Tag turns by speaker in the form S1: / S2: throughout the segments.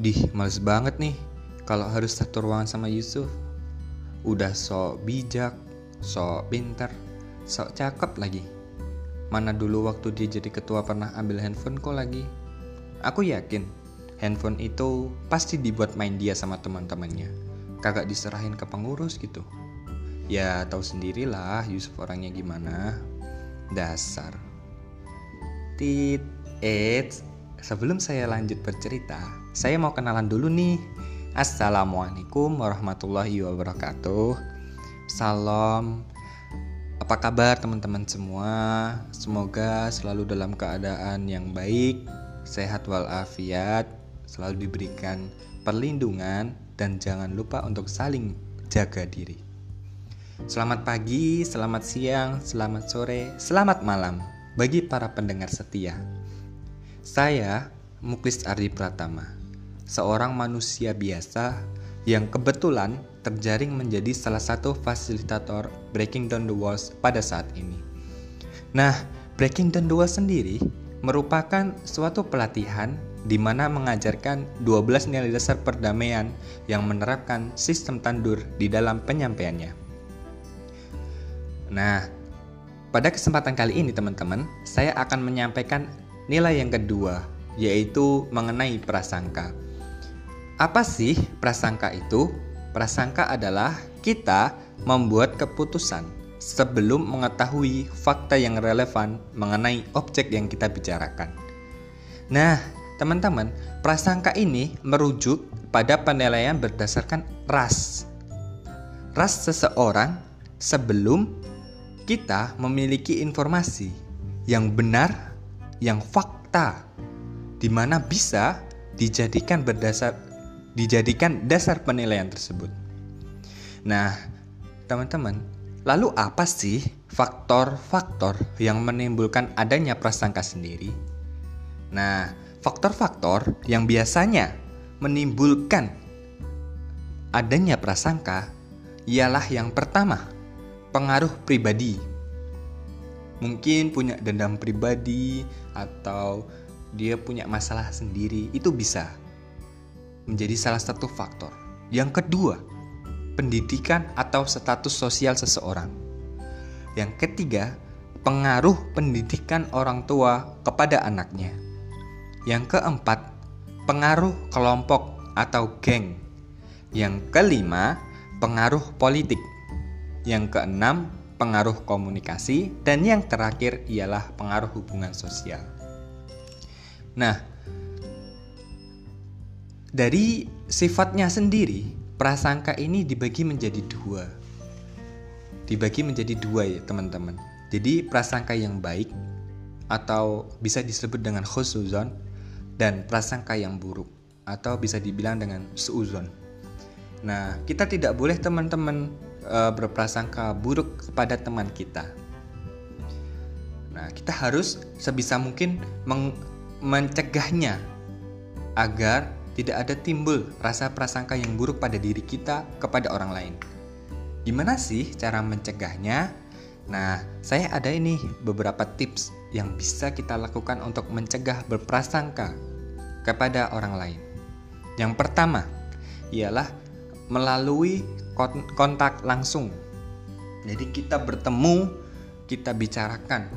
S1: Dih, males banget nih kalau harus satu ruangan sama Yusuf. Udah sok bijak, sok pinter, sok cakep lagi. Mana dulu waktu dia jadi ketua pernah ambil handphone kok lagi. Aku yakin handphone itu pasti dibuat main dia sama teman-temannya. Kagak diserahin ke pengurus gitu. Ya tahu sendirilah Yusuf orangnya gimana. Dasar. Tit, eits, sebelum saya lanjut bercerita, saya mau kenalan dulu nih. Assalamualaikum warahmatullahi wabarakatuh. Salam. Apa kabar teman-teman semua? Semoga selalu dalam keadaan yang baik, sehat walafiat, selalu diberikan perlindungan dan jangan lupa untuk saling jaga diri. Selamat pagi, selamat siang, selamat sore, selamat malam bagi para pendengar setia. Saya Muklis Ardi Pratama, seorang manusia biasa yang kebetulan terjaring menjadi salah satu fasilitator Breaking Down the Walls pada saat ini. Nah, Breaking Down the Walls sendiri merupakan suatu pelatihan di mana mengajarkan 12 nilai dasar perdamaian yang menerapkan sistem tandur di dalam penyampaiannya. Nah, pada kesempatan kali ini teman-teman, saya akan menyampaikan nilai yang kedua, yaitu mengenai prasangka. Apa sih prasangka itu? Prasangka adalah kita membuat keputusan sebelum mengetahui fakta yang relevan mengenai objek yang kita bicarakan. Nah, teman-teman, prasangka ini merujuk pada penilaian berdasarkan ras. Ras seseorang sebelum kita memiliki informasi yang benar, yang fakta, di mana bisa dijadikan berdasar dijadikan dasar penilaian tersebut. Nah, teman-teman, lalu apa sih faktor-faktor yang menimbulkan adanya prasangka sendiri? Nah, faktor-faktor yang biasanya menimbulkan adanya prasangka ialah yang pertama, pengaruh pribadi. Mungkin punya dendam pribadi atau dia punya masalah sendiri, itu bisa menjadi salah satu faktor. Yang kedua, pendidikan atau status sosial seseorang. Yang ketiga, pengaruh pendidikan orang tua kepada anaknya. Yang keempat, pengaruh kelompok atau geng. Yang kelima, pengaruh politik. Yang keenam, pengaruh komunikasi, dan yang terakhir ialah pengaruh hubungan sosial. Nah, dari sifatnya sendiri, prasangka ini dibagi menjadi dua. Dibagi menjadi dua ya teman-teman. Jadi prasangka yang baik atau bisa disebut dengan khusuzon dan prasangka yang buruk atau bisa dibilang dengan suuzon. Nah, kita tidak boleh teman-teman e, berprasangka buruk kepada teman kita. Nah, kita harus sebisa mungkin mencegahnya agar tidak ada timbul rasa prasangka yang buruk pada diri kita kepada orang lain. Gimana sih cara mencegahnya? Nah, saya ada ini beberapa tips yang bisa kita lakukan untuk mencegah berprasangka kepada orang lain. Yang pertama ialah melalui kontak langsung. Jadi kita bertemu, kita bicarakan.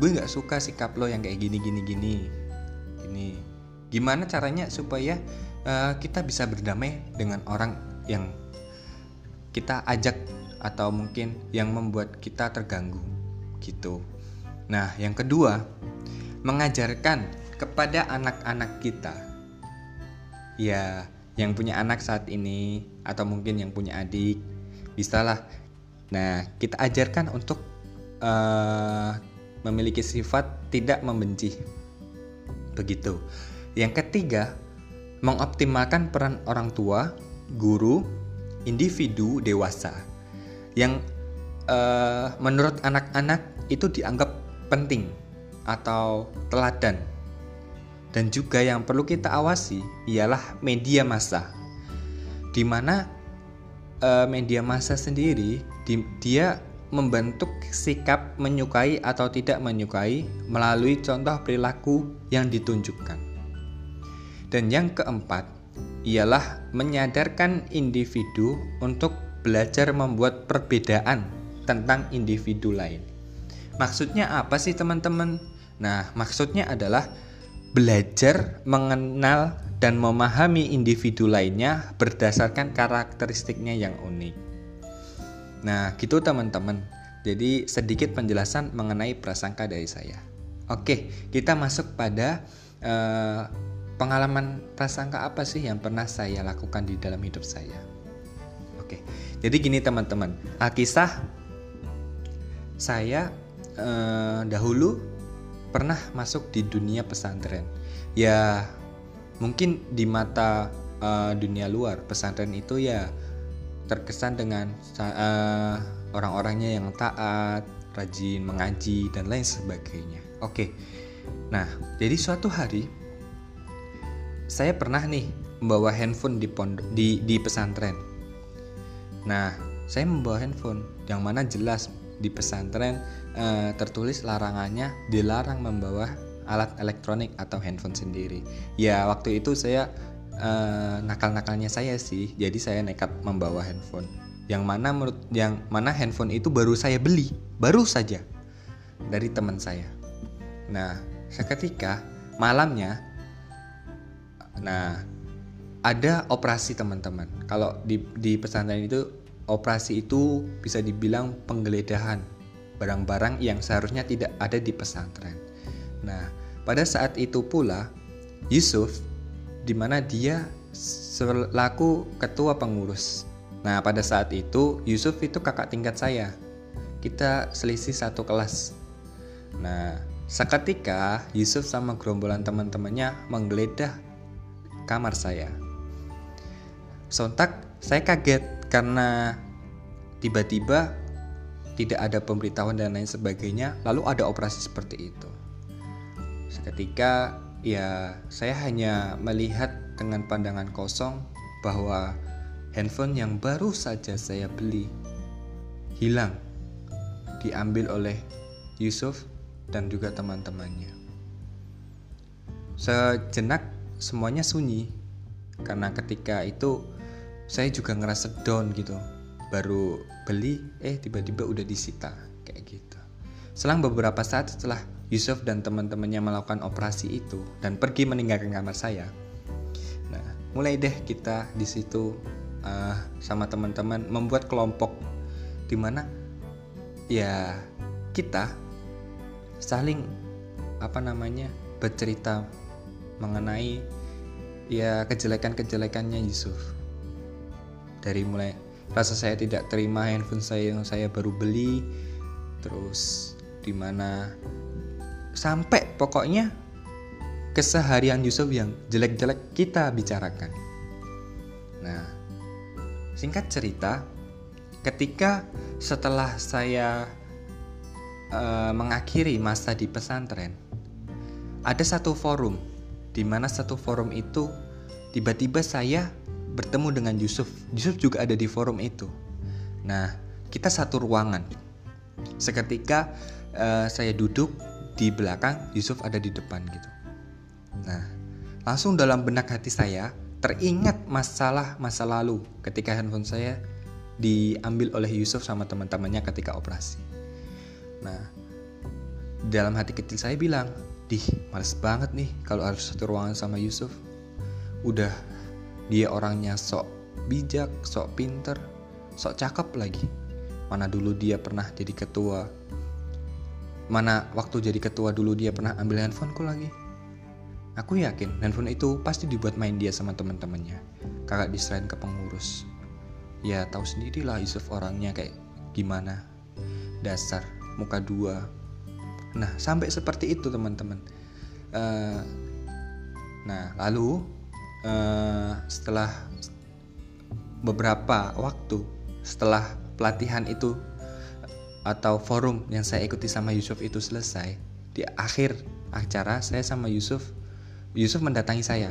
S1: Gue nggak suka sikap lo yang kayak gini gini gini. Ini gimana caranya supaya uh, kita bisa berdamai dengan orang yang kita ajak atau mungkin yang membuat kita terganggu gitu. Nah, yang kedua, mengajarkan kepada anak-anak kita. Ya, yang punya anak saat ini atau mungkin yang punya adik, bisalah. Nah, kita ajarkan untuk uh, memiliki sifat tidak membenci. Begitu. Yang ketiga, mengoptimalkan peran orang tua, guru, individu dewasa yang uh, menurut anak-anak itu dianggap penting atau teladan. Dan juga yang perlu kita awasi ialah media massa, di mana uh, media massa sendiri di, dia membentuk sikap menyukai atau tidak menyukai melalui contoh perilaku yang ditunjukkan. Dan yang keempat, ialah menyadarkan individu untuk belajar membuat perbedaan tentang individu lain. Maksudnya apa sih teman-teman? Nah, maksudnya adalah belajar mengenal dan memahami individu lainnya berdasarkan karakteristiknya yang unik. Nah, gitu teman-teman. Jadi sedikit penjelasan mengenai prasangka dari saya. Oke, kita masuk pada uh, pengalaman prasangka apa sih yang pernah saya lakukan di dalam hidup saya. Oke, jadi gini teman-teman. Alkisah saya uh, dahulu pernah masuk di dunia pesantren. Ya mungkin di mata uh, dunia luar pesantren itu ya terkesan dengan uh, orang-orangnya yang taat, rajin mengaji dan lain sebagainya. Oke. Nah, jadi suatu hari saya pernah nih membawa handphone di pondok di di pesantren. Nah, saya membawa handphone yang mana jelas di pesantren uh, tertulis larangannya dilarang membawa alat elektronik atau handphone sendiri. Ya, waktu itu saya uh, nakal-nakalnya saya sih jadi saya nekat membawa handphone. Yang mana menurut yang mana handphone itu baru saya beli baru saja dari teman saya. Nah seketika malamnya nah ada operasi teman-teman. Kalau di di pesantren itu operasi itu bisa dibilang penggeledahan barang-barang yang seharusnya tidak ada di pesantren nah pada saat itu pula Yusuf di mana dia selaku ketua pengurus. Nah, pada saat itu Yusuf itu kakak tingkat saya. Kita selisih satu kelas. Nah, seketika Yusuf sama gerombolan teman-temannya menggeledah kamar saya. Sontak saya kaget karena tiba-tiba tidak ada pemberitahuan dan lain sebagainya, lalu ada operasi seperti itu. Seketika ya saya hanya melihat dengan pandangan kosong bahwa handphone yang baru saja saya beli hilang diambil oleh Yusuf dan juga teman-temannya. Sejenak semuanya sunyi karena ketika itu saya juga ngerasa down gitu. Baru beli eh tiba-tiba udah disita kayak gitu. Selang beberapa saat setelah Yusuf dan teman-temannya melakukan operasi itu dan pergi meninggalkan kamar saya. Nah, mulai deh kita di situ uh, sama teman-teman membuat kelompok di mana ya kita saling apa namanya bercerita mengenai ya kejelekan-kejelekannya Yusuf. Dari mulai rasa saya tidak terima handphone saya yang saya baru beli, terus di mana sampai pokoknya keseharian Yusuf yang jelek-jelek kita bicarakan. Nah, singkat cerita, ketika setelah saya uh, mengakhiri masa di pesantren, ada satu forum di mana satu forum itu tiba-tiba saya bertemu dengan Yusuf. Yusuf juga ada di forum itu. Nah, kita satu ruangan. Seketika uh, saya duduk di belakang, Yusuf ada di depan gitu. Nah, langsung dalam benak hati saya teringat masalah masa lalu ketika handphone saya diambil oleh Yusuf sama teman-temannya ketika operasi. Nah, dalam hati kecil saya bilang, "Dih, males banget nih kalau harus satu ruangan sama Yusuf. Udah dia orangnya sok bijak, sok pinter, sok cakep lagi. Mana dulu dia pernah jadi ketua Mana waktu jadi ketua dulu dia pernah ambil handphoneku lagi. Aku yakin handphone itu pasti dibuat main dia sama teman-temannya. Kakak diserahin ke pengurus. Ya tahu sendirilah Yusuf orangnya kayak gimana. Dasar, muka dua. Nah sampai seperti itu teman-teman. Uh, nah lalu uh, setelah beberapa waktu setelah pelatihan itu atau forum yang saya ikuti sama Yusuf itu selesai, di akhir acara saya sama Yusuf, Yusuf mendatangi saya.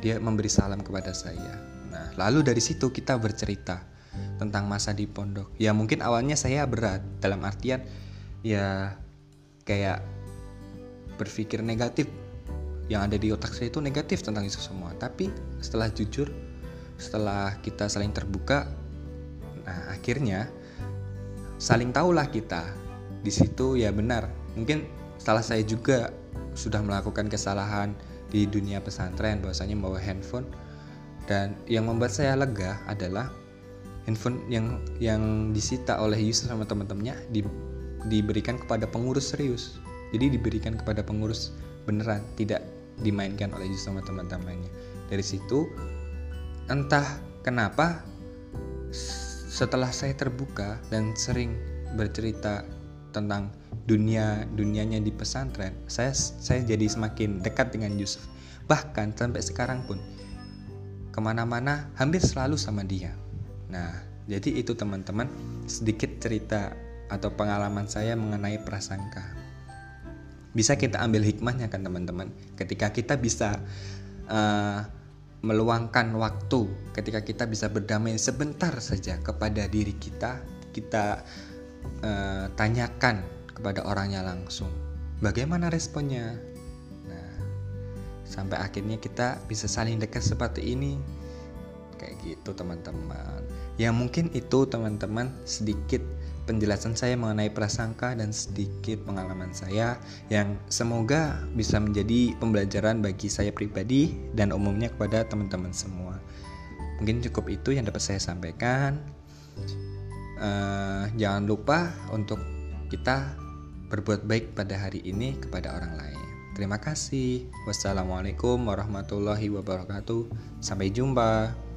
S1: Dia memberi salam kepada saya. Nah, lalu dari situ kita bercerita tentang masa di pondok. Ya mungkin awalnya saya berat dalam artian ya kayak berpikir negatif. Yang ada di otak saya itu negatif tentang itu semua. Tapi setelah jujur setelah kita saling terbuka nah akhirnya saling tahulah kita. Di situ ya benar mungkin salah saya juga sudah melakukan kesalahan di dunia pesantren bahwasanya membawa handphone. Dan yang membuat saya lega adalah handphone yang yang disita oleh Yusuf sama teman-temannya di, diberikan kepada pengurus serius. Jadi diberikan kepada pengurus beneran tidak dimainkan oleh Yusuf sama teman-temannya. Dari situ entah kenapa setelah saya terbuka dan sering bercerita tentang dunia dunianya di pesantren saya saya jadi semakin dekat dengan Yusuf. Bahkan sampai sekarang pun ke mana-mana hampir selalu sama dia. Nah jadi itu teman-teman sedikit cerita atau pengalaman saya mengenai prasangka bisa kita ambil hikmahnya kan teman-teman. Ketika kita bisa uh, meluangkan waktu ketika kita bisa berdamai sebentar saja kepada diri kita kita uh, tanyakan kepada orangnya langsung bagaimana responnya? Nah sampai akhirnya kita bisa saling dekat seperti ini. Kayak gitu teman-teman. Ya mungkin itu teman-teman sedikit penjelasan saya mengenai prasangka dan sedikit pengalaman saya yang semoga bisa menjadi pembelajaran bagi saya pribadi dan umumnya kepada teman-teman semua. Mungkin cukup itu yang dapat saya sampaikan uh, jangan lupa untuk kita berbuat baik pada hari ini kepada orang lain. Terima kasih. Wassalamualaikum warahmatullahi wabarakatuh. Sampai jumpa.